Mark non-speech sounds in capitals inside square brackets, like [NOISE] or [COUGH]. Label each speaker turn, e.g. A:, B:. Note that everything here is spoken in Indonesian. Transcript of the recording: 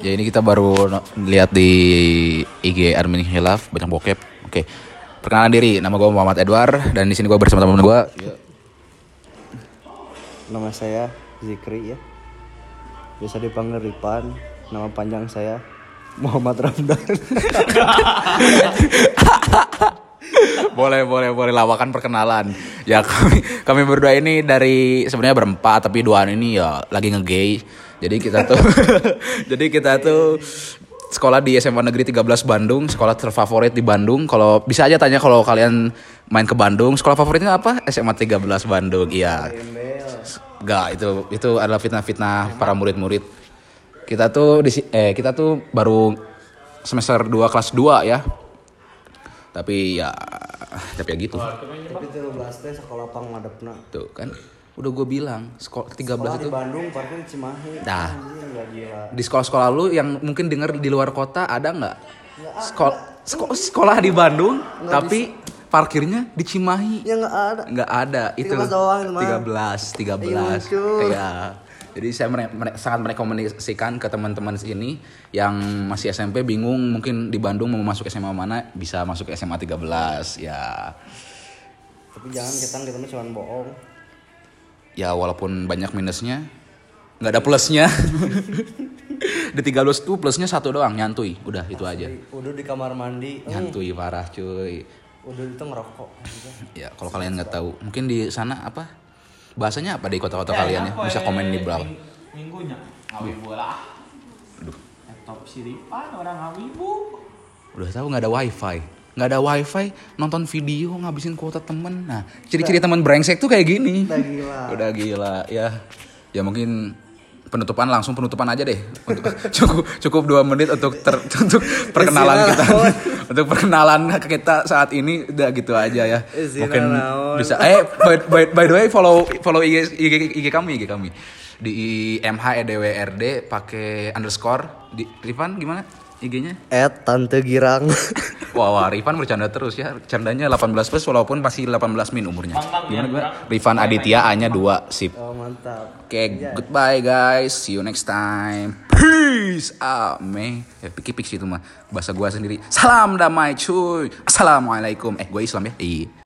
A: Ya ini kita baru lihat di IG Armin Hilaf banyak bokep. Oke. Perkenalan diri, nama gue Muhammad Edward dan di sini gue bersama teman gue.
B: Nama saya Zikri ya. Bisa dipanggil Ripan. Nama panjang saya Muhammad Ramdan. [LAUGHS]
A: boleh boleh boleh lawakan perkenalan. Ya kami kami berdua ini dari sebenarnya berempat tapi duaan ini ya lagi ngegay. Jadi kita tuh [LAUGHS] jadi kita tuh sekolah di SMA Negeri 13 Bandung, sekolah terfavorit di Bandung. Kalau bisa aja tanya kalau kalian main ke Bandung, sekolah favoritnya apa? SMA 13 Bandung. Iya. Enggak, itu itu adalah fitnah-fitnah para murid-murid. Kita tuh di eh kita tuh baru semester 2 kelas 2 ya. Tapi ya tapi ya gitu.
B: Tapi 13 teh sekolah pang ngadepna.
A: Tuh kan udah gue bilang sekolah 13
B: Sekolah
A: itu
B: di Bandung, parkir Cimahi.
A: Dah.
B: Nggak
A: di sekolah-sekolah lu yang mungkin denger di luar kota ada nggak? Sekolah sekolah di Bandung tapi parkirnya di Cimahi.
B: Ya nggak ada.
A: nggak ada itu
B: 13 doang itu mah.
A: 13 13
B: Iya, cuy.
A: iya jadi saya mere- mere- sangat merekomendasikan ke teman-teman sini yang masih SMP bingung mungkin di Bandung mau masuk SMA mana bisa masuk SMA 13 ya
B: Tapi jangan kita kita cuma bohong.
A: ya walaupun banyak minusnya nggak ada plusnya [LAUGHS] di 13 tuh plusnya satu doang nyantui udah itu aja
B: Udah di kamar mandi. Hmm.
A: nyantui parah cuy
B: Udah itu ngerokok. [LAUGHS]
A: ya kalau kalian nggak tahu mungkin di sana apa bahasanya apa di kota-kota kalian ya? bisa komen di bawah.
C: Ming- Minggunya ngawibu lah.
A: Aduh.
C: Laptop siripan orang ngawibu.
A: Udah tahu nggak ada wifi? Nggak ada wifi nonton video ngabisin kuota temen. Nah ciri-ciri temen brengsek tuh kayak gini.
B: Udah gila.
A: udah gila ya. Ya mungkin penutupan langsung penutupan aja deh. Untuk [LAUGHS] cukup cukup dua menit untuk ter, [LAUGHS] untuk perkenalan kita. [LAUGHS] untuk perkenalan kita saat ini udah gitu aja ya. Mungkin bisa. Eh by, by, by the way follow follow IG, IG, IG kami IG kami. Di MH EDWRD pakai underscore. Di Rifan gimana IG-nya
B: At Tante Girang. [LAUGHS]
A: Wah, wah, Rifan bercanda terus ya. Candanya 18 plus walaupun masih 18 min umurnya. Gimana
C: ya,
A: gue? Rifan Aditya A-nya 2, sip.
B: oh mantap.
A: Oke, goodbye guys. See you next time. Peace out, man. Ya, piki piksi itu mah bahasa gua sendiri. Salam damai, cuy. Assalamualaikum. Eh, gue Islam ya. Iya.